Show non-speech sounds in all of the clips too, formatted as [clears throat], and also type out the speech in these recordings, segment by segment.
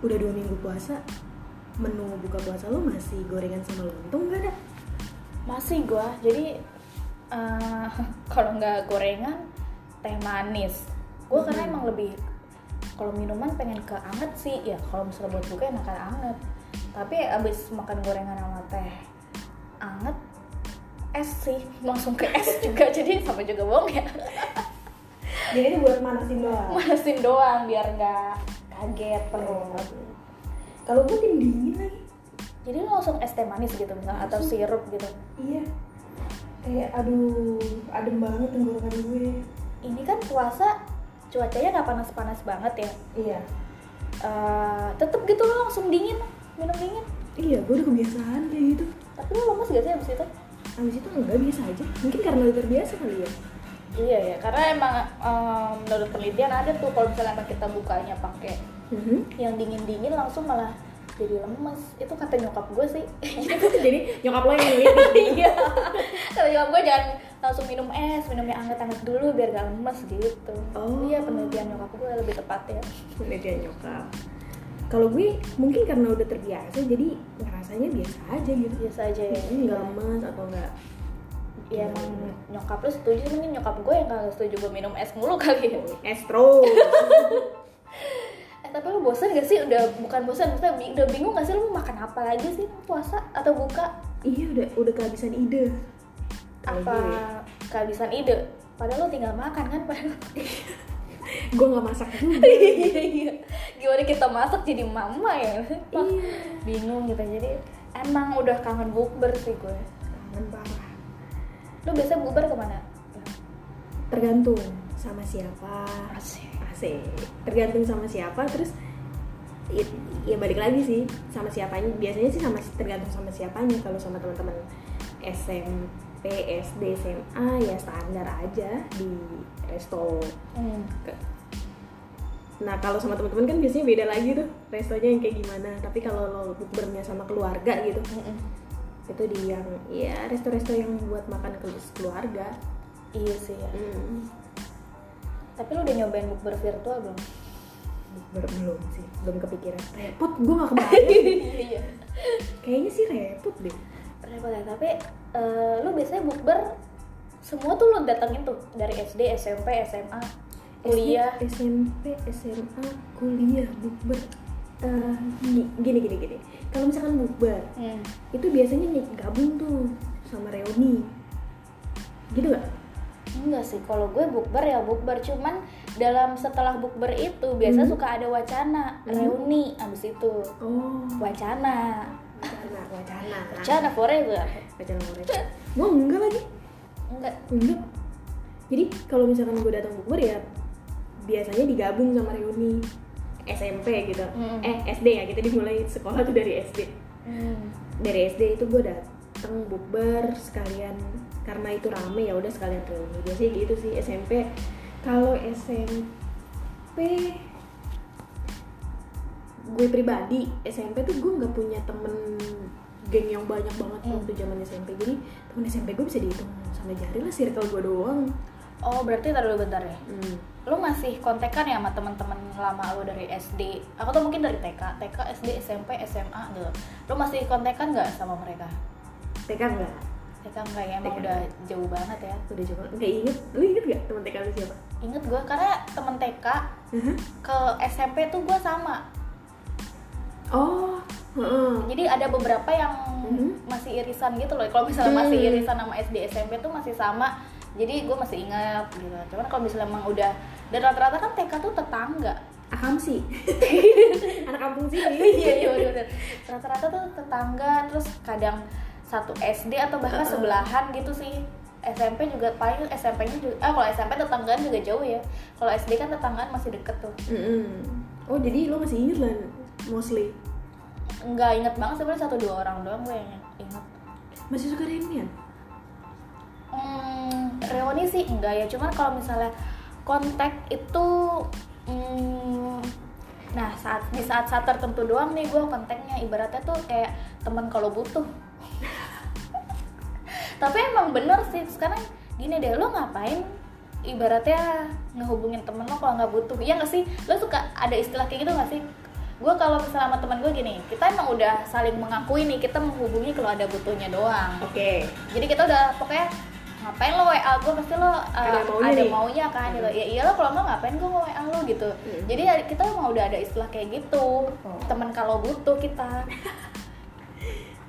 udah dua minggu puasa menu buka puasa lo masih gorengan sama lontong gak ada? Masih gua jadi eh, [laughs] kalau nggak gorengan teh manis. Gua karena Hmm. emang lebih kalau minuman pengen ke anget sih. Ya kalau misalnya buat buka enakan anget. Tapi abis makan gorengan sama teh anget es sih. [laughs] Langsung ke es juga [laughs] jadi sama juga bohong ya. Jadi ini buat manasin doang? Manasin doang biar nggak kaget perut kalau gue tim dingin lagi. Jadi lo langsung es teh manis gitu misalnya atau sirup gitu? Iya. Kayak aduh adem banget tenggorokan gue. Ini kan puasa cuacanya nggak panas-panas banget ya? Iya. Eh, tetep gitu lo langsung dingin minum dingin. Iya gue udah kebiasaan kayak gitu. Tapi lo lemes gak sih abis itu? Abis itu enggak biasa aja. Mungkin karena udah terbiasa kali ya iya ya karena emang em, menurut penelitian ada tuh kalau misalnya emang kita bukanya pakai Mhm. yang dingin dingin langsung malah jadi lemes. Itu kata nyokap gue sih. [laughs] Jadi nyokap lo yang neliti [laughs] iya. Kata nyokap gue jangan langsung minum es minum yang anget-anget dulu biar gak lemes gitu. Oh. iya penelitian nyokap gue lebih tepat ya penelitian nyokap. Kalau gue mungkin karena udah terbiasa jadi ngerasanya biasa aja gitu. Biasa aja ya. Jadi nggak lemas atau nggak ya emang nyokap lu setuju mungkin nyokap gue yang gak setuju gue minum es mulu kali ya [laughs] estro Eh tapi lu bosan gak sih? Udah bukan bosan, maksudnya udah bingung gak sih lu mau makan apa lagi sih puasa atau buka? iya udah udah kehabisan ide apa gue, kehabisan ide? Padahal lu tinggal makan kan padahal. [laughs] gue nggak masak juga [laughs] Iya. Gimana kita masak jadi mama ya? Wah, Iya. Bingung gitu jadi emang udah kangen bukber sih gue. kangen parah Lu biasa bukber ke mana? tergantung sama siapa Asik. asik tergantung sama siapa terus ya, ya balik lagi sih sama siapanya biasanya sih sama tergantung sama siapanya kalau sama teman-teman SMP SD SMA ya standar aja di resto Hmm. Nah kalau sama teman-teman kan biasanya beda lagi tuh restonya yang kayak gimana. Tapi kalau lo bukbernya sama keluarga gitu, Mm-mm. Itu di yang ya resto-resto yang buat makan ke keluarga. Iya sih ya. Hmm. Tapi lu udah nyobain bukber virtual belum? Bukber belum sih, belum kepikiran. Repot, gue gak kebayang. [laughs] Kayaknya sih repot deh. repot ya tapi eh, lu biasanya bukber semua tuh lu datengin tuh dari SD SMP SMA kuliah SD, SMP, SMA, kuliah, bukber. Gi- gini gini gini. Kalau misalkan bukber, Hmm. itu biasanya ny- gabung tuh sama reuni. Gitu gak? enggak sih kalau gue bukber ya bukber cuman dalam setelah bukber itu biasa Hmm. suka ada wacana Hmm. reuni abis itu Oh, wacana wacana, wacana. wacana forever Wacana mereka. Gue enggak lagi. enggak Enggak. Jadi kalau misalkan gue datang bukber ya biasanya digabung sama reuni SMP gitu. Mm. Eh SD ya, kita dimulai sekolah tuh dari SD. hmm. Dari SD itu gue datang bukber sekalian karena itu rame ya udah sekalian reuni. Biasanya gitu sih SMP. Kalau SMP gue pribadi SMP tuh gue nggak punya temen geng yang banyak banget Hmm. waktu zaman SMP jadi temen SMP gue bisa dihitung sama jari lah circle gue doang oh berarti taruh dulu bentar ya? Hmm. lu masih kontekan ya sama teman-teman lama lu dari SD aku tuh mungkin dari TK TK SD SMP SMA gitu. Lu masih kontekan nggak sama mereka? TK enggak TK enggak ya emang TK. udah jauh banget ya. Udah coba nggak inget. Lu inget gak temen TK lu siapa? Inget gue karena temen TK Hah? ke SMP tuh gue sama. Oh jadi ada beberapa yang Mhm. masih irisan gitu loh. Kalau misalnya masih Hmm. irisan sama SD SMP tuh masih sama jadi gue masih inget gitu. Cuman kalau misalnya emang udah dan rata-rata kan TK tuh tetangga. Akamsi [laughs] anak kampung sini iya iya bener, bener. rata-rata tuh tetangga terus kadang satu SD atau bahkan Uh-uh. sebelahan gitu sih. SMP juga paling SMP-nya juga ah kalau SMP tetanggaan juga jauh ya. Kalau SD kan tetanggaan masih deket tuh. Mm-mm. oh jadi lo masih inget lah mostly? Nggak inget banget sebenarnya satu dua orang doang gue yang inget masih suka reunian Hmm, reuni sih enggak ya, cuman kalau misalnya kontak itu hmm, nah saat di saat saat tertentu doang nih gue kontaknya. Ibaratnya tuh kayak teman kalau butuh. [laughs] Tapi emang bener sih sekarang gini deh lo ngapain ibaratnya ngehubungin temen lo kalau nggak butuh? Iya nggak sih? Lo suka ada istilah kayak gitu nggak sih? Gue kalau misalnya sama teman gue gini kita emang udah saling mengakui nih kita menghubungi kalau ada butuhnya doang. Oke. jadi kita udah pokoknya ngapain lo WA gue pasti lo uh, Ada maunya ada nih. maunya kan gitu ya iyalah kalau nggak ngapain gue WA lo gitu Hmm. jadi kita emang udah ada istilah kayak gitu Oh. teman kalau butuh kita [laughs]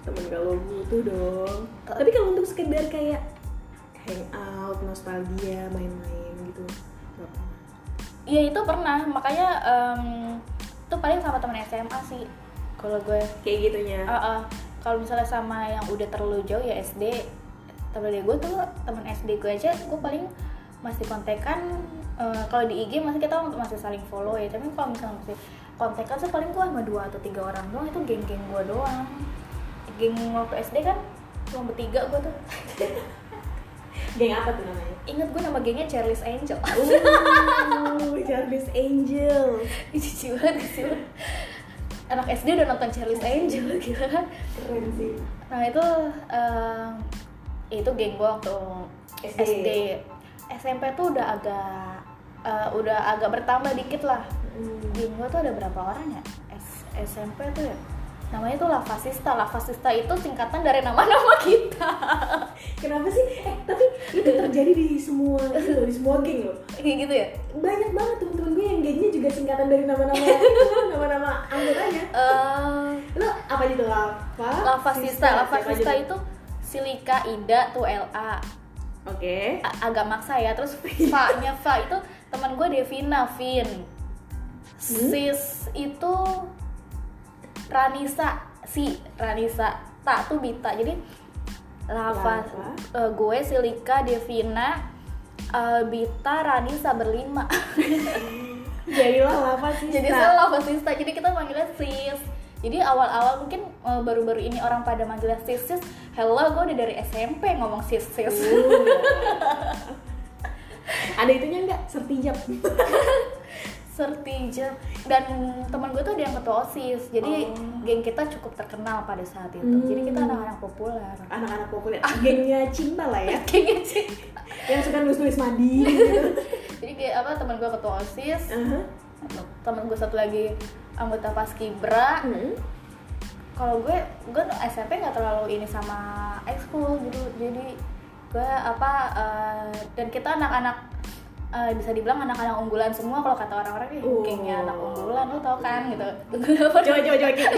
Temen kalau butuh dong. Tapi kalau untuk sekedar kayak hangout, nostalgia, main-main gitu. nggak pernah. Iya itu pernah makanya em, itu paling sama teman SMA sih kalau gue Kayak gitunya. Ah, ah. kalau misalnya sama yang udah terlalu jauh ya SD temen gue tuh temen SD gue aja gue paling masih kontekan eh, kalau di IG masih kita masih saling follow ya tapi kalau misalnya masih kontekan sih paling gue sama dua atau tiga orang doang itu geng-geng gue doang geng waktu SD kan cuma bertiga gue tuh [laughs] Geng apa tuh namanya? inget gue nama gengnya Charlie's Angel Oh, Jarvis Angel. [laughs] Cici banget kecil anak SD udah nonton Charlie's Angel gila kan Keren sih. Nah itu eh, itu geng gue waktu SD. SD. SMP tuh udah agak eh, udah agak bertambah dikit lah. Hmm. Geng gue tuh ada berapa orang ya? S- SMP tuh ya. Namanya tuh Lavasista. Lavasista itu singkatan dari nama-nama kita. [laughs] Kenapa sih? Eh, tapi itu terjadi di semua itu loh, di semua geng loh. [laughs] Kayak gitu ya. Banyak banget temen-temen gue yang gengnya juga singkatan dari nama-nama [laughs] nama-nama anggotanya. Eh, Lo apa gitu Lava? Lavasista. Lavasista itu Silika Ida tuh LA. Oke. A- agak maksa ya terus Fa-nya Fa itu teman gue Devina Vin. Sis itu Ranisa si Ranisa tak tuh Bita. Jadi Lava, eh, gue Silika Devina eh, Bita Ranisa berlima. Jadilah Lava sih. jadi saya Lava Sista. Jadi kita manggilnya sis jadi awal-awal mungkin eh, baru-baru ini orang pada manggilnya sis sis hello gue udah dari SMP ngomong sis sis Ada itunya enggak? Sertijab. [laughs] Sertijab dan teman gue tuh dia yang ketua osis jadi Oh. geng kita cukup terkenal pada saat itu Hmm. jadi kita anak-anak populer Anak-anak populer. Gengnya cinta lah ya. [laughs] kayak gitu yang suka nulis-nulis madi gitu. [laughs] jadi kayak apa teman gue ketua osis Aha. teman gue satu lagi anggota paskibra Hmm. kalau gue gue SMP nggak terlalu ini sama ekskul gitu jadi gue apa eh, dan kita anak-anak eh, bisa dibilang anak-anak unggulan semua kalau kata orang-orang nih Oh. gengnya anak unggulan lo tau kan gitu Coba coba coba gini.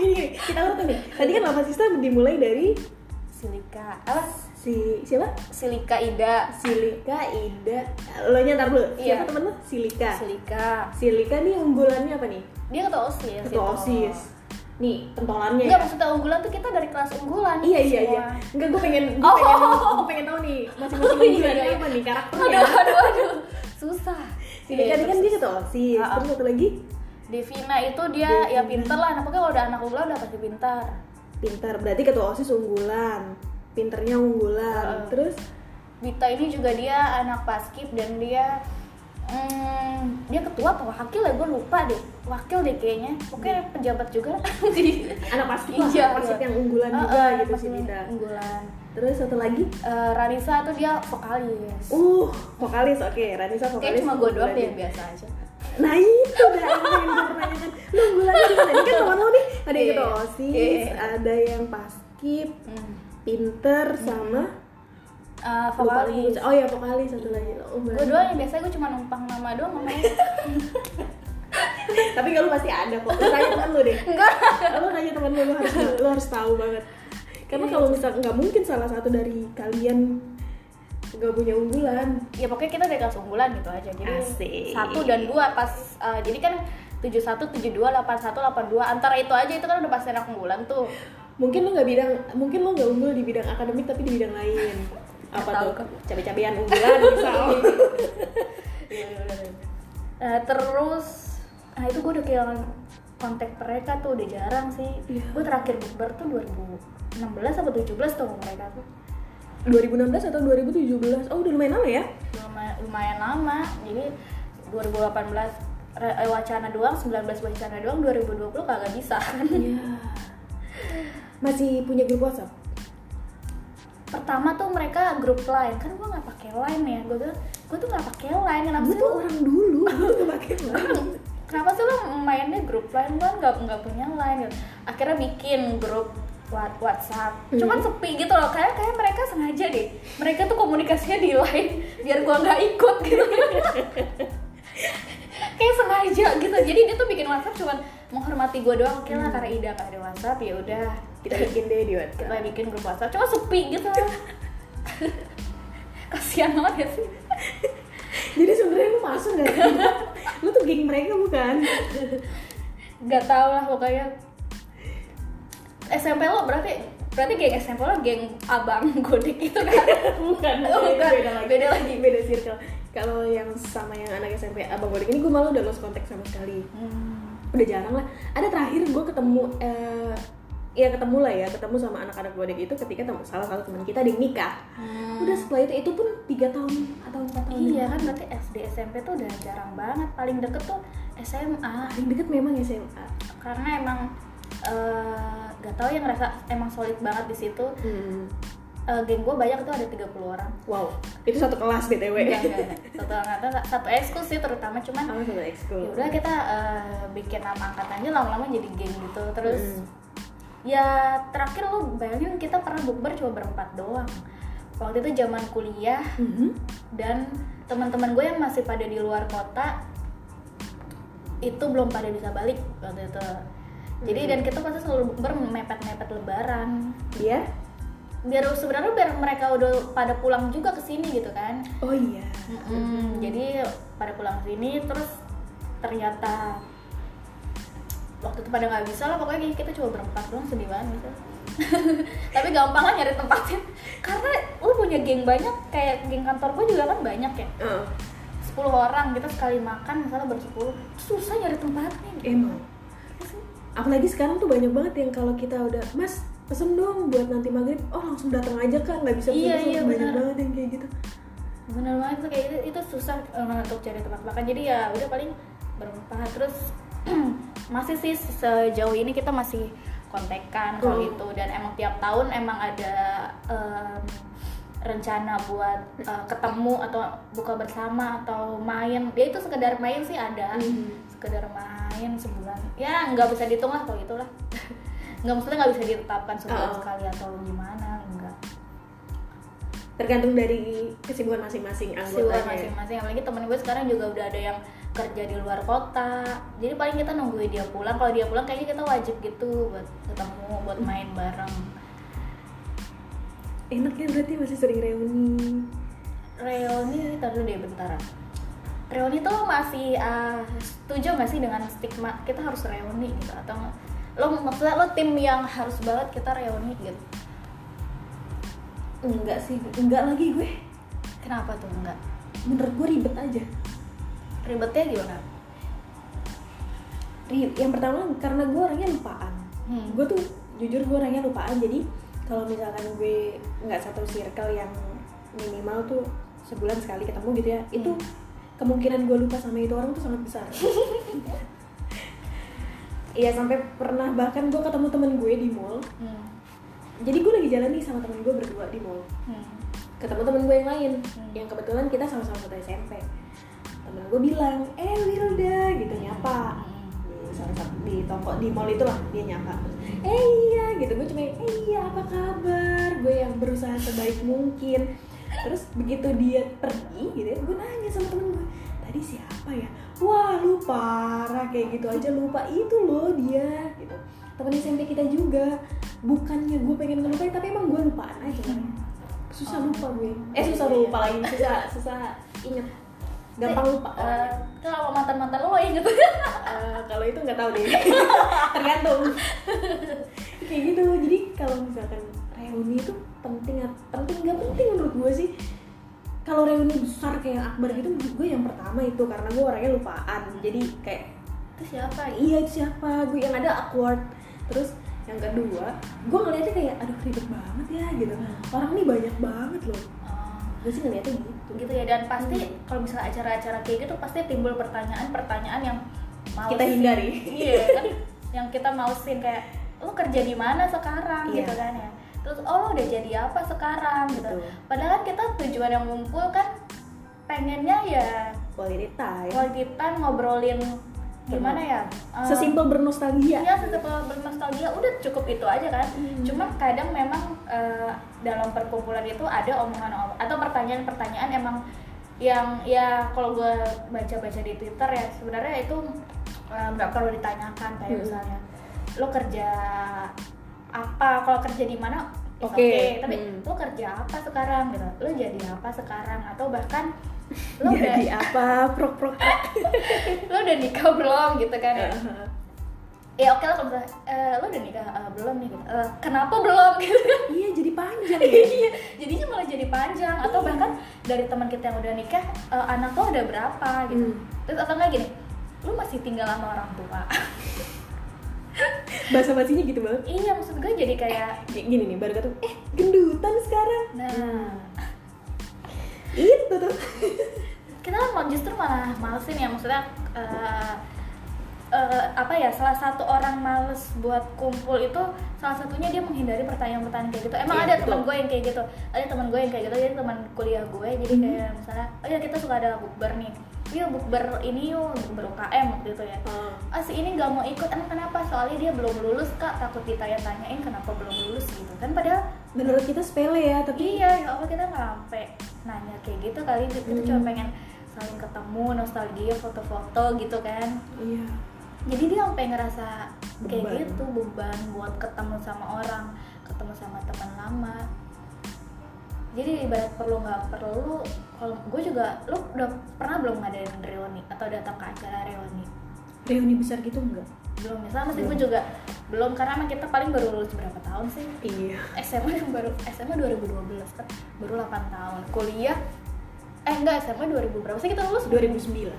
Gini. Kita urut nih. Tadi kan Lava Sista dimulai dari silika apa si siapa? silika ida Silika, Ida. Lo nyantar dulu. Iya. Siapa temen lo? Silika. silika Silika nih unggulannya apa nih? dia ketua osis Ketua gitu. OSIS. Nih, pentolannya. Enggak maksudnya unggulan tuh kita dari kelas unggulan Iya iya iya. Enggak gue pengen gue Oh. pengen gue pengen tahu nih masing-masing Oh, iya, unggulannya iya. apa nih karakternya. aduh aduh aduh susah Silika Iya, ini kan terus- dia ketua OSIS. Terus satu lagi Devina itu dia Devina. ya pinter lah nah, pokoknya kalau udah anak unggulan udah pasti pintar pintar. Berarti ketua OSIS unggulan. Pinternya unggulan. Ah. Terus Bita ini juga dia anak paskib dan dia hmm, dia ketua atau wakil ya gue lupa deh wakil deh kayaknya pokoknya pejabat juga di [laughs] anak paskib lah, Iya, paskib iya. yang unggulan Ah, juga ah, gitu sih Bita. unggulan Terus satu lagi Eh, Ranisa tuh dia vokalis Uh, vokalis, oke. Ranisa vokalis. kayak cuma gue doang unggulan deh ya. yang biasa aja Nah itu dah yang gue pertanyakan. Lu mana? Ini kan teman lo nih. Ada yang Iya. ketua OSIS, Iya. ada yang paskib, hmm. Pinter sama Eh, lupa vokalis. Oh ya vokalis satu lagi. Oh, gue doang yang biasa gue cuma numpang nama doang namanya [laughs] Tapi kalau pasti ada kok. Lu tanya teman lu deh. enggak Lu tanya teman lu, lu harus [laughs] lu harus tahu banget. Karena kalau misal nggak mungkin salah satu dari kalian nggak punya unggulan. ya pokoknya kita dari kelas unggulan gitu aja jadi Asik. satu dan dua pas eh, jadi kan 71, 72, 81, 82 antara itu aja itu kan udah pasti anak unggulan tuh Mungkin lu nggak bidang, mungkin lu nggak unggul di bidang akademik tapi di bidang lain. [laughs] Apa tuh? Kak. Cabe-cabean unggulan misal. [laughs] Eh, terus nah itu gue udah kehilangan kontak mereka tuh udah jarang sih Iya. gue terakhir bukber tuh 2016 atau 17 tuh mereka tuh 2016 atau 2017? Oh udah lumayan lama ya? lumayan, lumayan lama jadi 2018 re- eh, wacana doang 19 wacana doang 2020 kagak bisa Iya. [laughs] Masih punya grup WhatsApp? pertama tuh mereka grup line. Kan gue nggak pakai line ya. Gue tuh gue tuh nggak pakai line. Kenapa Gue sih tuh orang dulu, gue tuh gak pakai [laughs] line. kenapa sih lo mainnya grup lain kan nggak nggak punya line. Gitu. akhirnya bikin grup What- WhatsApp. Cuman Hmm. sepi gitu loh. Kayak kayak mereka sengaja deh. Mereka tuh komunikasinya di line. Biar gua nggak ikut gitu. [laughs] Kayak sengaja gitu. Jadi dia tuh bikin WhatsApp cuman menghormati gua doang. Oke lah Hmm. karena Ida nggak ada WhatsApp ya udah kita bikin deh di WhatsApp. Kita bikin grup WhatsApp. Cuma sepi gitu. [laughs] Kasihan banget ya sih. Jadi sebenarnya lu masuk nggak sih? lu tuh geng mereka bukan? Nggak tahu lah pokoknya. SMP lo berarti berarti geng SMP lo geng abang [laughs] godek itu kan? Bukan Oh, bukan. beda lagi. Beda lagi. beda circle. Kalau yang sama yang anak SMP abang Bodek ini gue malu udah lost kontak sama sekali. Hmm. udah jarang lah. Ada terakhir gue ketemu eh, ya ketemu lah ya ketemu sama anak-anak Bodek itu ketika tem- salah satu teman kita di nikah. Udah setelah itu itu pun tiga tahun atau empat tahun iya yang kan berarti SD SMP tuh udah jarang banget. Paling deket tuh SMA paling deket memang SMA karena emang eh, nggak tahu yang ngerasa emang solid banget di situ. Hmm. Eh, geng gue banyak tuh ada 30 orang. Wow itu satu kelas btw Enggak, enggak, enggak. satu angkatan satu ekskul sih terutama cuman sama satu ekskul. ya udah kita eh, bikin nama angkatannya lama-lama jadi geng gitu. Terus Mm. Ya terakhir lu bayangin kita pernah bukber cuma berempat doang waktu itu zaman kuliah Mhm. dan teman-teman gue yang masih pada di luar kota itu belum pada bisa balik waktu itu jadi Hmm. dan kita pasti selalu bukber mepet-mepet lebaran Iya? biar sebenarnya biar mereka udah pada pulang juga ke sini gitu kan oh iya Mm-mm, jadi pada pulang sini terus ternyata waktu itu pada nggak bisa lah pokoknya kita cuma berempat doang sedih banget gitu. [laughs] Tapi gampang lah nyari tempatnya karena lu punya geng banyak kayak geng kantor gue juga kan banyak ya. 10 orang kita sekali makan misalnya bersepuluh. Susah nyari tempatnya emang? Apalagi sekarang tuh banyak banget yang kalau kita udah mas pesen dong buat nanti maghrib. Oh langsung datang aja kan nggak bisa Iya, iya, banyak benar. banget yang kayak gitu. Bener banget kayak itu, itu susah eh, untuk cari tempat makan. Jadi ya udah paling berempat terus [clears throat] masih sih sejauh ini kita masih kontekan kalau Hmm. itu dan emang tiap tahun emang ada em, rencana buat eh, ketemu atau buka bersama atau main. Ya itu sekedar main sih ada. Hmm. sekedar main sebulan. Ya nggak bisa dihitung lah kalau itulah [laughs] nggak maksudnya nggak bisa ditetapkan sebulan Oh. sekali atau gimana enggak tergantung dari kesibukan masing-masing Sibukan anggotanya masing-masing apalagi temen gue sekarang juga udah ada yang kerja di luar kota. Jadi paling kita nungguin dia pulang. Kalau dia pulang kayaknya kita wajib gitu buat ketemu buat main bareng. Enaknya berarti masih sering reuni. Reuni taruh deh bentar. Reuni tuh masih ah, setuju gak sih dengan stigma kita harus reuni gitu? Atau lo maksudnya lo tim yang harus banget kita reuni gitu? Enggak sih enggak lagi gue. Kenapa tuh enggak? Menurut gue ribet aja ribetnya gimana Ri- yang pertama karena gue orangnya lupaan Hmm. gue tuh jujur gue orangnya lupaan jadi kalau misalkan gue nggak satu circle yang minimal tuh sebulan sekali ketemu gitu ya itu Hmm. kemungkinan gue lupa sama itu orang tuh sangat besar [laughs] Iya sampai pernah bahkan gue ketemu temen gue di mall hmm. jadi gue lagi jalan nih sama temen gue berdua di mall Hmm. ketemu temen gue yang lain Hmm. yang kebetulan kita sama-sama satu SMP temen gue bilang eh Wilda gitu nyapa. Di salah satu di toko di mall itulah dia nyapa. Eh iya gitu gue cuma eh iya apa kabar? Gue yang berusaha sebaik mungkin. Terus begitu dia pergi gitu ya gue nanya sama temen gue tadi siapa ya? Wah lu parah kayak gitu aja lupa. Itu loh dia gitu. Temen SMP kita juga. Bukannya gue pengen ngelupain tapi emang gue lupaan aja. Kan susah lupa gue. Eh susah lupa lagi susah susah inget gampang lupa. Eh, kalau mantan mantan lo inget Eh, kalau itu nggak tahu deh. [laughs] Tergantung. Kayak gitu. Jadi kalau misalkan reuni itu penting penting nggak penting menurut gue sih. Kalau reuni besar kayak akbar gitu menurut gue yang pertama itu. Karena gue orangnya lupaan. Jadi kayak itu siapa? ya? iya itu siapa? Gue yang ada awkward. Terus yang kedua gue ngeliatnya kayak aduh ribet banget ya gitu. Orang ini banyak banget loh. Oh, gue sih ngeliatnya gitu gitu ya. Dan pasti Hmm. kalau misalnya acara-acara kayak gitu pasti timbul pertanyaan-pertanyaan yang mau kita hindari. Iya [laughs] kan? Yang kita mausin kayak lo kerja di mana sekarang? Iya. gitu kan ya. Terus oh lo udah jadi apa sekarang? gitu. Betul. padahal kita tujuan yang ngumpul kan pengennya ya quality time. kalau kita ngobrolin gimana ya eh, Sesimpel bernostalgia. Iya, sesimpel bernostalgia udah cukup itu aja kan. Hmm. Cuma kadang memang eh, dalam perkumpulan itu ada omongan atau pertanyaan-pertanyaan emang yang ya kalau gue baca-baca di Twitter ya sebenarnya itu eh, nggak perlu ditanyakan kayak Hmm. misalnya lo kerja apa kalau kerja di mana Oke, okay. tapi hmm. lo kerja apa sekarang gitu lo jadi apa sekarang atau bahkan lo udah Jadi apa? Prok prok. [laughs] lo udah nikah belum gitu kan ya Heeh. ya oke lah kalau misalnya eh, lo udah nikah Eh, belum nih gitu. Eh, kenapa belum [laughs] gitu Iya, jadi panjang ya. iya jadinya malah jadi panjang atau bahkan dari teman kita yang udah nikah eh, anak lo udah berapa gitu Hmm. terus atau enggak gini lu masih tinggal sama orang tua [laughs] Bahasa basinya gitu banget. iya maksud gue jadi kayak Gini nih, baru kata, eh gendutan sekarang. nah Itu tuh. kita mau justru malah malesin ya maksudnya eh, eh, apa ya salah satu orang males buat kumpul itu salah satunya dia menghindari pertanyaan-pertanyaan kayak gitu emang Iya, ada teman gue yang kayak gitu ada teman gue yang kayak gitu jadi teman kuliah gue jadi Mhm. kayak misalnya oh ya kita suka ada bukber nih iya bukber ini yuk bukber UKM waktu itu ya Oh. ah si ini nggak mau ikut emang kenapa soalnya dia belum lulus kak takut ditanya-tanyain kenapa belum lulus gitu kan padahal Menurut kita sepele ya, tapi iya ya Allah kita nggak sampai nanya kayak gitu kali kita Hmm. cuma pengen saling ketemu nostalgia foto-foto gitu kan iya. jadi dia sampai ngerasa kayak Beban. gitu beban buat ketemu sama orang ketemu sama teman lama jadi ibarat perlu nggak perlu kalau gue juga lu udah pernah belum ngadain reuni atau datang ke acara reuni Reuni besar gitu enggak? belum ya sama sih gue juga belum karena kita paling baru lulus berapa tahun sih Iya. SMA yang baru SMA 2012 kan baru 8 tahun kuliah eh enggak SMA 2000 berapa sih kita lulus 2009.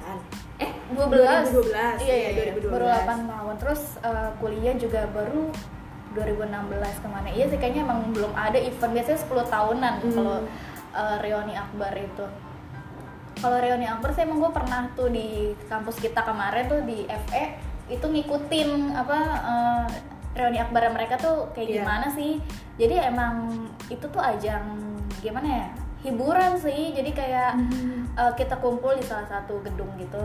Eh, 12 2012. iya iya, iya 2012. baru 8 tahun terus eh, kuliah juga baru 2016 ke mana iya sih kayaknya emang belum ada event biasanya 10 tahunan Hmm. kalau eh, reuni akbar itu kalau reuni akbar sih emang gue pernah tuh di kampus kita kemarin tuh di FE itu ngikutin apa eh, reuni akbar mereka tuh kayak Iya. gimana sih jadi emang itu tuh ajang gimana ya hiburan sih jadi kayak Hmm. eh, kita kumpul di salah satu gedung gitu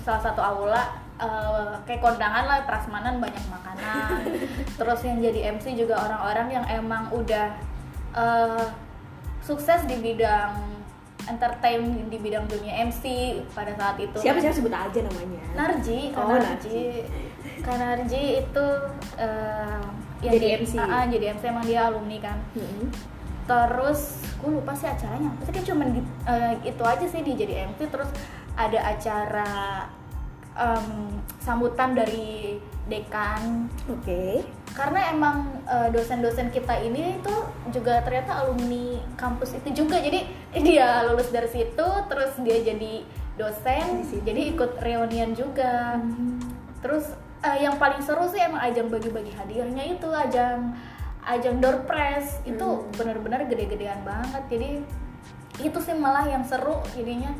salah satu aula eh, kayak kondangan lah prasmanan banyak makanan [laughs] terus yang jadi MC juga orang-orang yang emang udah eh, sukses di bidang entertain di bidang dunia MC pada saat itu Siapa siapa sebut aja namanya. Narji, Oh, Narji. Kak Narji itu yang Jadi di- MC. Ah, ah, jadi MC emang dia alumni kan Mm-mm. terus gue lupa sih acaranya kan cuma di, eh, itu aja sih dia jadi MC terus ada acara em, sambutan dari dekan. Oke. karena emang eh, dosen-dosen kita ini itu juga ternyata alumni kampus itu juga. Jadi [laughs] dia lulus dari situ terus dia jadi dosen jadi ikut reunian juga. Terus eh, yang paling seru sih emang ajang bagi-bagi hadiahnya itu ajang ajang door press. Itu Hmm. benar-benar gede-gedean banget. Jadi itu sih malah yang seru jadinya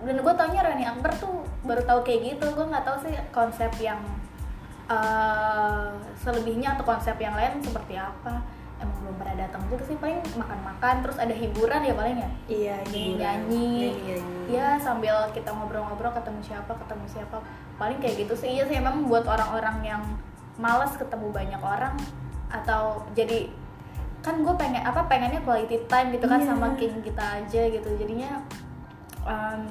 dan gue taunya Rani Akbar tuh baru tahu kayak gitu. Gue nggak tahu sih konsep yang eh, selebihnya atau konsep yang lain seperti apa. Emang belum pernah datang juga sih. Paling makan-makan terus ada hiburan ya paling ya? Iya, nyanyi. Nyanyi-nyanyi. ya sambil kita ngobrol-ngobrol ketemu siapa ketemu siapa. Paling kayak gitu sih. Iya sih emang buat orang-orang yang malas ketemu banyak orang atau jadi kan gue pengen apa pengennya quality time gitu kan Iya. sama king kita aja gitu. Jadinya em,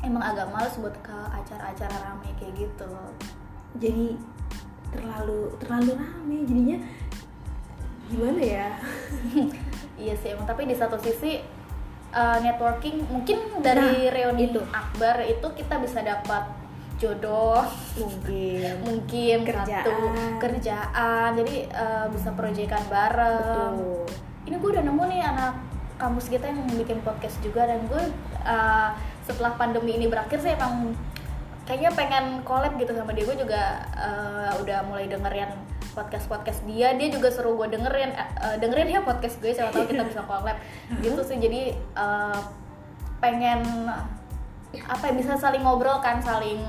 emang agak males buat ke acara-acara ramai kayak gitu Jadi terlalu terlalu rame jadinya gimana ya? [laughs] iya sih emang tapi di satu sisi eh, networking mungkin dari Nah, reuni itu. akbar itu kita bisa dapat jodoh Mungkin. [laughs] mungkin Kerjaan. satu kerjaan jadi eh, bisa proyekan bareng Betul. ini gue udah nemu nih anak kampus kita yang bikin podcast juga dan gue eh, setelah pandemi ini berakhir sih emang kayaknya pengen collab gitu sama dia. Gue juga eh, udah mulai dengerin podcast podcast dia. Dia juga suruh gue dengerin eh, dengerin ya podcast gue siapa tahu kita bisa collab. [laughs] Gitu sih jadi eh, pengen apa ya, bisa saling ngobrol kan saling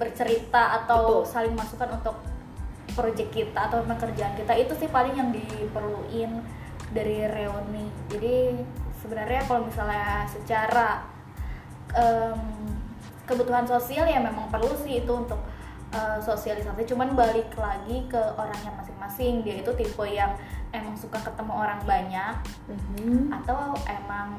bercerita atau Betul. saling masukan untuk project kita atau pekerjaan kita. Itu sih paling yang diperluin dari reuni. Jadi sebenarnya kalau misalnya secara em, kebutuhan sosial ya memang perlu sih itu untuk uh, sosialisasi. Cuman balik lagi ke orangnya masing-masing. Dia itu tipe yang emang suka ketemu orang banyak Mhm. atau emang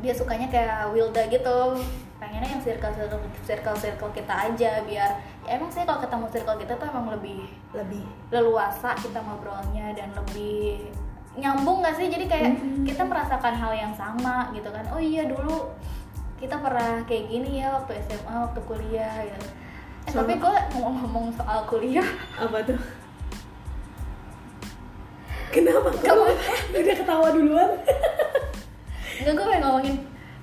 dia sukanya kayak Wilda gitu. Pengennya yang circle circle circle circle kita aja biar ya emang sih kalau ketemu circle kita tuh emang lebih lebih. leluasa kita ngobrolnya dan lebih nyambung gak sih? Jadi kayak Mhm. kita merasakan hal yang sama gitu kan. Oh iya dulu kita pernah kayak gini ya waktu SMA waktu kuliah gitu. Eh, tapi gue ngomong-ngomong soal kuliah. Apa tuh? Kenapa? Kamu- udah ketawa duluan. Enggak, gue pengen ngomongin.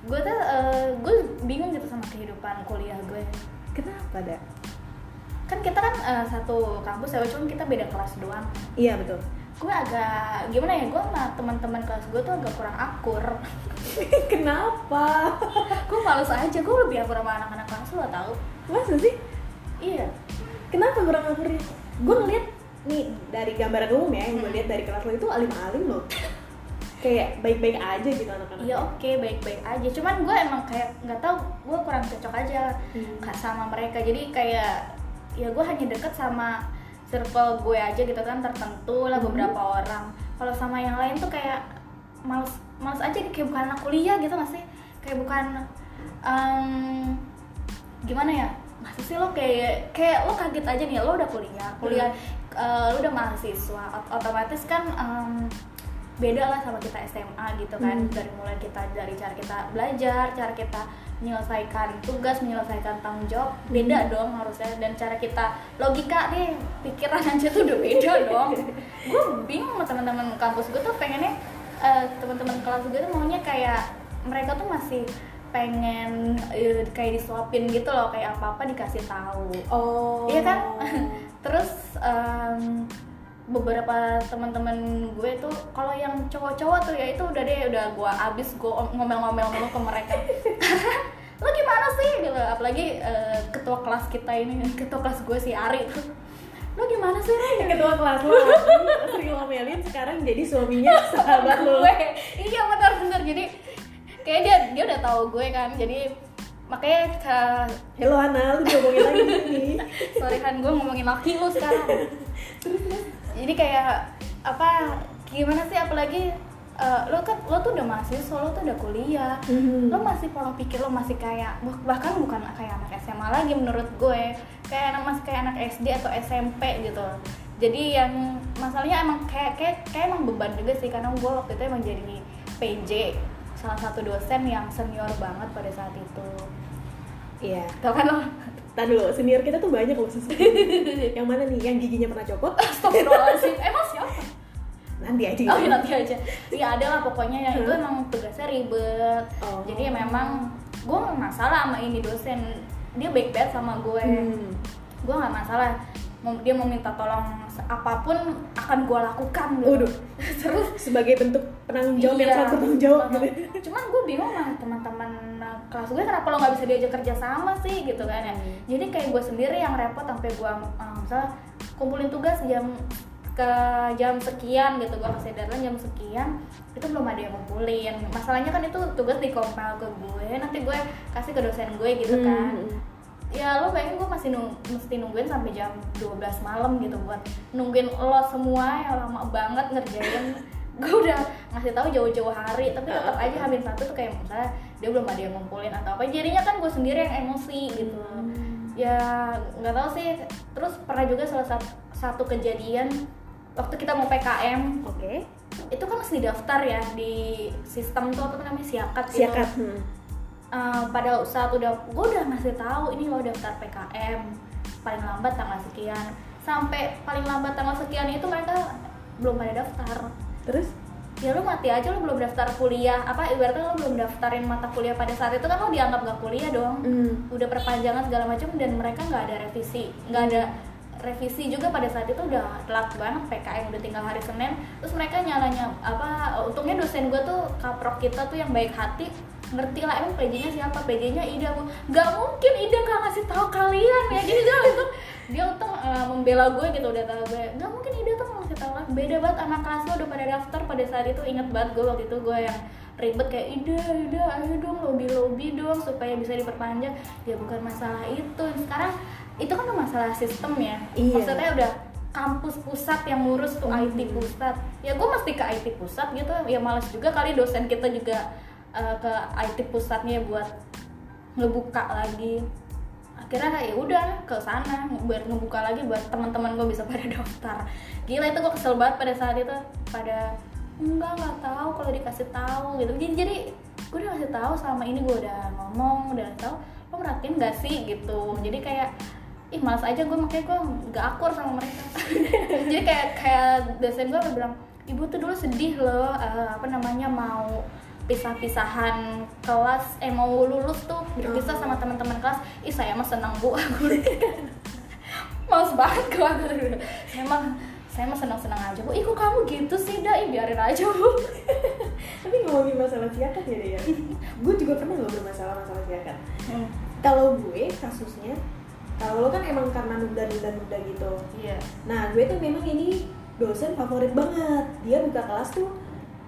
Gue tuh, eh, gue bingung gitu sama kehidupan kuliah gue kenapa dak? Kan kita kan eh, satu kampus ya, cuma kita beda kelas doang. Iya betul Gue agak, gimana ya, gue sama teman-teman kelas gue tuh agak kurang akur. [laughs] Kenapa? Gue males aja, gue lebih akur sama anak-anak kelas lo tau. Masa sih? Iya. Kenapa kurang akurnya? Gue ngeliat nih dari gambaran umum ya yang gue lihat dari kelas lo itu alim-alim loh. Kayak baik-baik aja gitu anak-anak. Iya oke, baik-baik aja. Cuman gue emang kayak, nggak tahu gue kurang cocok aja Hmm. Sama mereka. Jadi kayak, ya gue hanya deket sama circle gue aja gitu kan tertentu lah Hmm. beberapa orang. Kalau sama yang lain tuh kayak males males aja kayak bukan anak kuliah gitu gak sih? Kayak bukan em, gimana ya? Masa sih lo kayak kayak lo kaget aja nih lo udah kuliah kuliah eh, lo udah mahasiswa ot- otomatis kan em, beda lah sama kita SMA gitu kan. Hmm. dari mulai kita dari cara kita belajar cara kita menyelesaikan tugas menyelesaikan tanggung jawab beda dong harusnya. Dan cara kita logika nih pikiran [laughs] aja tuh udah beda dong. Gue bingung sama teman-teman kampus gue tuh pengennya eh, teman-teman kelas gue tuh maunya kayak mereka tuh masih pengen eh, kayak disuapin gitu loh kayak apa apa dikasih tahu. Oh. Iya kan? [laughs] Terus em, beberapa teman-teman gue tuh kalau yang cowok-cowok tuh ya itu udah deh udah gue abis gue ngomel-ngomel mulu ke mereka. [laughs] Lo gimana sih? Gitu apalagi eh, ketua kelas kita ini ketua kelas gue si Ari tuh. Lo gimana sih Ray? ketua kelas lo sering [laughs] ngomelin sekarang jadi suaminya sahabat lo iya benar-benar jadi kayak dia dia udah tahu gue kan jadi makanya ke- Halo Ana, lu ngomongin lagi sini. [laughs] sorry kan gue ngomongin laki lu sekarang jadi kayak apa gimana sih? Apalagi eh, lo kan lo tuh udah mahasiswa lo tuh udah kuliah. Mhm. lo masih pola pikir lo masih kayak bah- bahkan bukan kayak anak SMA lagi menurut gue. Kayak anak masih kayak anak SD atau SMP gitu. Jadi yang masalahnya emang kayak kayak kayak emang beban juga sih. Karena gue waktu itu emang jadi PJ salah satu dosen yang senior banget pada saat itu Iya. tau kan lo Tadi dulu, senior kita tuh banyak loh. [laughs] Yang mana nih? Yang giginya pernah copot? Astagfirullahaladzim, emang siapa? Nanti aja. Oh iya, nanti aja. Iya ada lah pokoknya yang itu emang tugasnya ribet. Oh. Jadi ya memang gue nggak masalah sama ini dosen. Dia baik banget sama gue. Hmm. Gue nggak masalah. Dia mau minta tolong apa pun akan gue lakukan. Gitu. Waduh. Terus Sebagai bentuk penanggung jawab yang Iya, sangat bertanggung jawab banget. gitu. Cuman gue bingung sama teman-teman kelas gue kenapa lo nggak bisa diajak kerja sama sih gitu kan ya. Hmm. Jadi kayak gue sendiri yang repot sampai gue uh, misalnya kumpulin tugas jam ke jam sekian gitu gue kasih deadline jam sekian itu belum ada yang ngumpulin masalahnya kan itu tugas di kompil ke gue nanti gue kasih ke dosen gue gitu kan Hmm. ya lo bayangin gue masih nung mesti nungguin sampai jam 12 malam gitu buat nungguin lo semua yang lama banget ngerjain gue udah ngasih tahu jauh-jauh hari tapi tetap aja hamil satu tuh kayak misalnya dia belum ada yang ngumpulin atau apa. Jadinya kan gue sendiri yang emosi gitu. Ya nggak tahu sih. Terus pernah juga salah satu, satu kejadian waktu kita mau PKM Oke. itu kan mesti daftar ya di sistem tuh apa namanya siakat gitu. Siakat. Hmm. Eh, pada saat udah gue udah ngasih tahu ini lo daftar PKM paling lambat tanggal sekian. Sampai paling lambat tanggal sekian itu mereka belum pada daftar Terus? ya lu mati aja lu belum daftar kuliah. Apa ibaratnya lu belum daftarin mata kuliah pada saat itu kan lo dianggap gak kuliah dong. Hmm. udah perpanjangan segala macam dan mereka nggak ada revisi. Nggak ada revisi juga pada saat itu udah telat banget PKM udah tinggal hari Senin. Terus mereka nyalanya apa untungnya dosen gue tuh kaprok kita tuh yang baik hati ngerti lah emang PJ-nya siapa? PJ-nya Ida. Bu nggak mungkin Ida nggak ngasih tahu kalian ya. Jadi dia itu dia untung eh, membela gue gitu udah tahu gue. Nggak mungkin Ida tuh nggak ngasih tahu beda banget anak kelas lo udah pada daftar pada saat itu. Inget banget gue waktu itu gue yang ribet kayak ide ide ayo dong lobby lobby dong supaya bisa diperpanjang. Ya bukan masalah itu. Sekarang itu kan masalah sistem ya. Iya. maksudnya udah kampus pusat yang ngurus tuh IT pusat. Ya gue mesti ke IT pusat gitu. Ya males juga kali dosen kita juga eh, ke IT pusatnya buat ngebuka lagi. Akhirnya ya udah ke sana buat ngebuka lagi buat teman-teman gue bisa pada [laughs] daftar. Gila itu gue kesel banget pada saat itu pada enggak nggak tahu kalau dikasih tahu gitu. Jadi jadi gue udah kasih tahu selama ini gue udah ngomong udah tahu lo merhatiin gak sih? Gitu. Jadi kayak ih malas aja gue makanya gue nggak akur sama mereka. [laughs] Jadi kayak kayak dosen gue bilang ibu tuh dulu sedih loh eh, apa namanya mau pisah-pisahan kelas eh mau lulus tuh berpisah sama teman-teman kelas. Ih saya mah senang bu aku [laughs] males banget gue memang saya mah senang-senang aja bu. Ih kok kamu gitu sih dah ih biarin aja bu. [laughs] Tapi ngomongin masalah siakat ya ya? [laughs] Gue juga pernah loh bermasalah masalah siakat Hmm, kalau gue kasusnya kalau lo kan emang karena nunda-nunda-nunda gitu. Iya. Nah gue tuh memang ini dosen favorit banget. Dia buka kelas tuh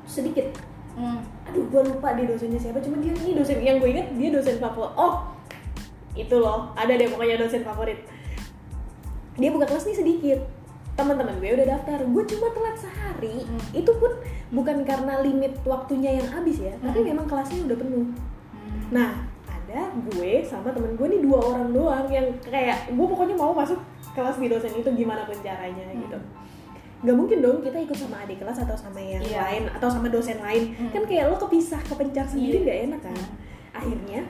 sedikit Hmm, aduh gue lupa dia dosennya siapa cuma dia ini dosen yang gue inget dia dosen favorit oh itu loh ada deh pokoknya dosen favorit dia buka kelas nih sedikit teman-teman gue udah daftar gue cuma telat sehari Hmm. itu pun bukan karena limit waktunya yang habis ya tapi Hmm. memang kelasnya udah penuh hmm. nah ada gue sama temen gue nih dua orang doang yang kayak gue pokoknya mau masuk kelas di dosen itu gimana pun caranya Hmm. gitu nggak mungkin dong kita ikut sama adik kelas atau sama yang Iya. lain atau sama dosen lain Hmm. kan kayak lo kepisah kepencar sendiri Iya. nggak enak kan Hmm. akhirnya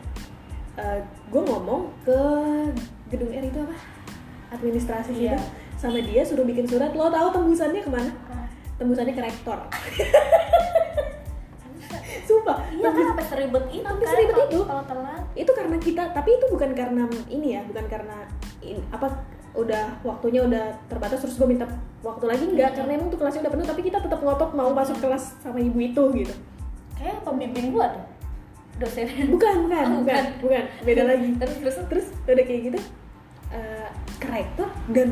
eh, gue ngomong ke gedung R itu apa administrasi Iya. gitu sama dia suruh bikin surat lo tahu tembusannya ke mana tembusannya ke rektor sumpah Iya kan sampai seribet itu Sampai kan seribet kalau- itu. kalau telat itu karena kita tapi itu bukan karena ini ya bukan karena in- apa udah waktunya udah terbatas terus gue minta waktu lagi enggak Hmm. karena emang tuh kelasnya udah penuh tapi kita tetap ngotot mau masuk kelas sama ibu itu gitu. Kayak pembimbing gua tuh dosennya bukan bukan Oh, bukan bukan. bukan beda lagi. [laughs] Terus terus? Terus udah kayak gitu eh, ke rektor dan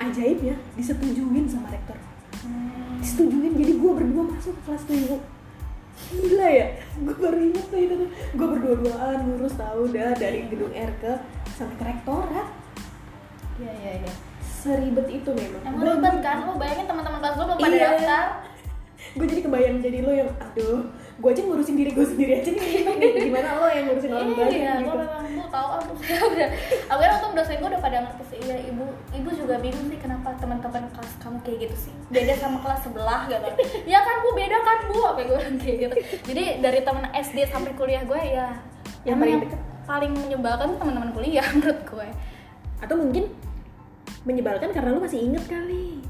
ajaibnya disetujuin sama rektor. Disetujuin jadi gue berdua masuk ke kelas tuh ibu. Gila ya gue baru inget tuh itu gue berdua-duaan ngurus tahu dah dari gedung R ke sampai ke rektorat iya iya iya. Seribet itu memang. Emang ribet kan? Lo bayangin teman-teman kelas lo belum pada Iya. daftar. [laughs] Gue jadi kebayang jadi lo yang aduh gue aja ngurusin diri gue sendiri aja nih. [laughs] Gimana lo yang ngurusin orang banyak iya gitu. gue memang bu tahu aku [laughs] udah akhirnya untung dosen gue udah pada ngerti sih. Iya ibu ibu juga bingung sih kenapa teman-teman kelas kamu kayak gitu sih. Beda sama kelas sebelah gitu. Ya kan bu? Beda kan bu? Apa gue bilang kayak gitu. Jadi dari teman SD sampai kuliah gue ya Yang paling yang paling menyebalkan tuh teman-teman kuliah menurut gue atau mungkin menyebalkan karena lo masih inget kali.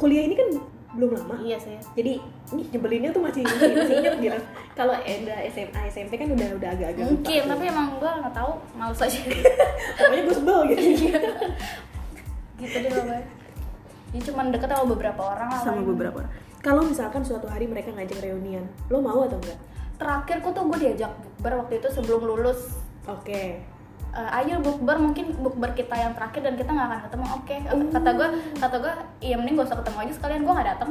Kuliah ini kan belum lama. Iya sih jadi ini nyebelinnya tuh masih masih, inget gitu. [laughs] Kalau ada SMA SMP kan udah udah agak-agak lupa mungkin tuh. tapi emang gue nggak tahu. Males aja. [laughs] Pokoknya gue sebel gitu. Iya. gitu deh gue jadi cuma deket sama beberapa orang lah sama beberapa orang. Kalau misalkan suatu hari mereka ngajak reunian lo mau atau enggak? Terakhir kok tuh gue diajak bukber waktu itu sebelum lulus. Oke Eh, ayo bukber mungkin bukber kita yang terakhir dan kita nggak akan ketemu. Oke Oh. kata gue kata gue iya mending gak usah ketemu aja sekalian gue nggak datang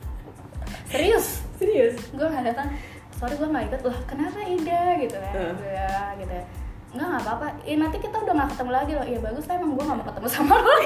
[laughs] serius? Serius? Gue nggak datang sorry gue nggak ikut. Lah kenapa Ida? Gitu kan. Ya gitu ya. Nggak nggak apa-apa. Eh, nanti kita udah nggak ketemu lagi loh. Iya bagus lah emang gue nggak mau ketemu sama lo [laughs]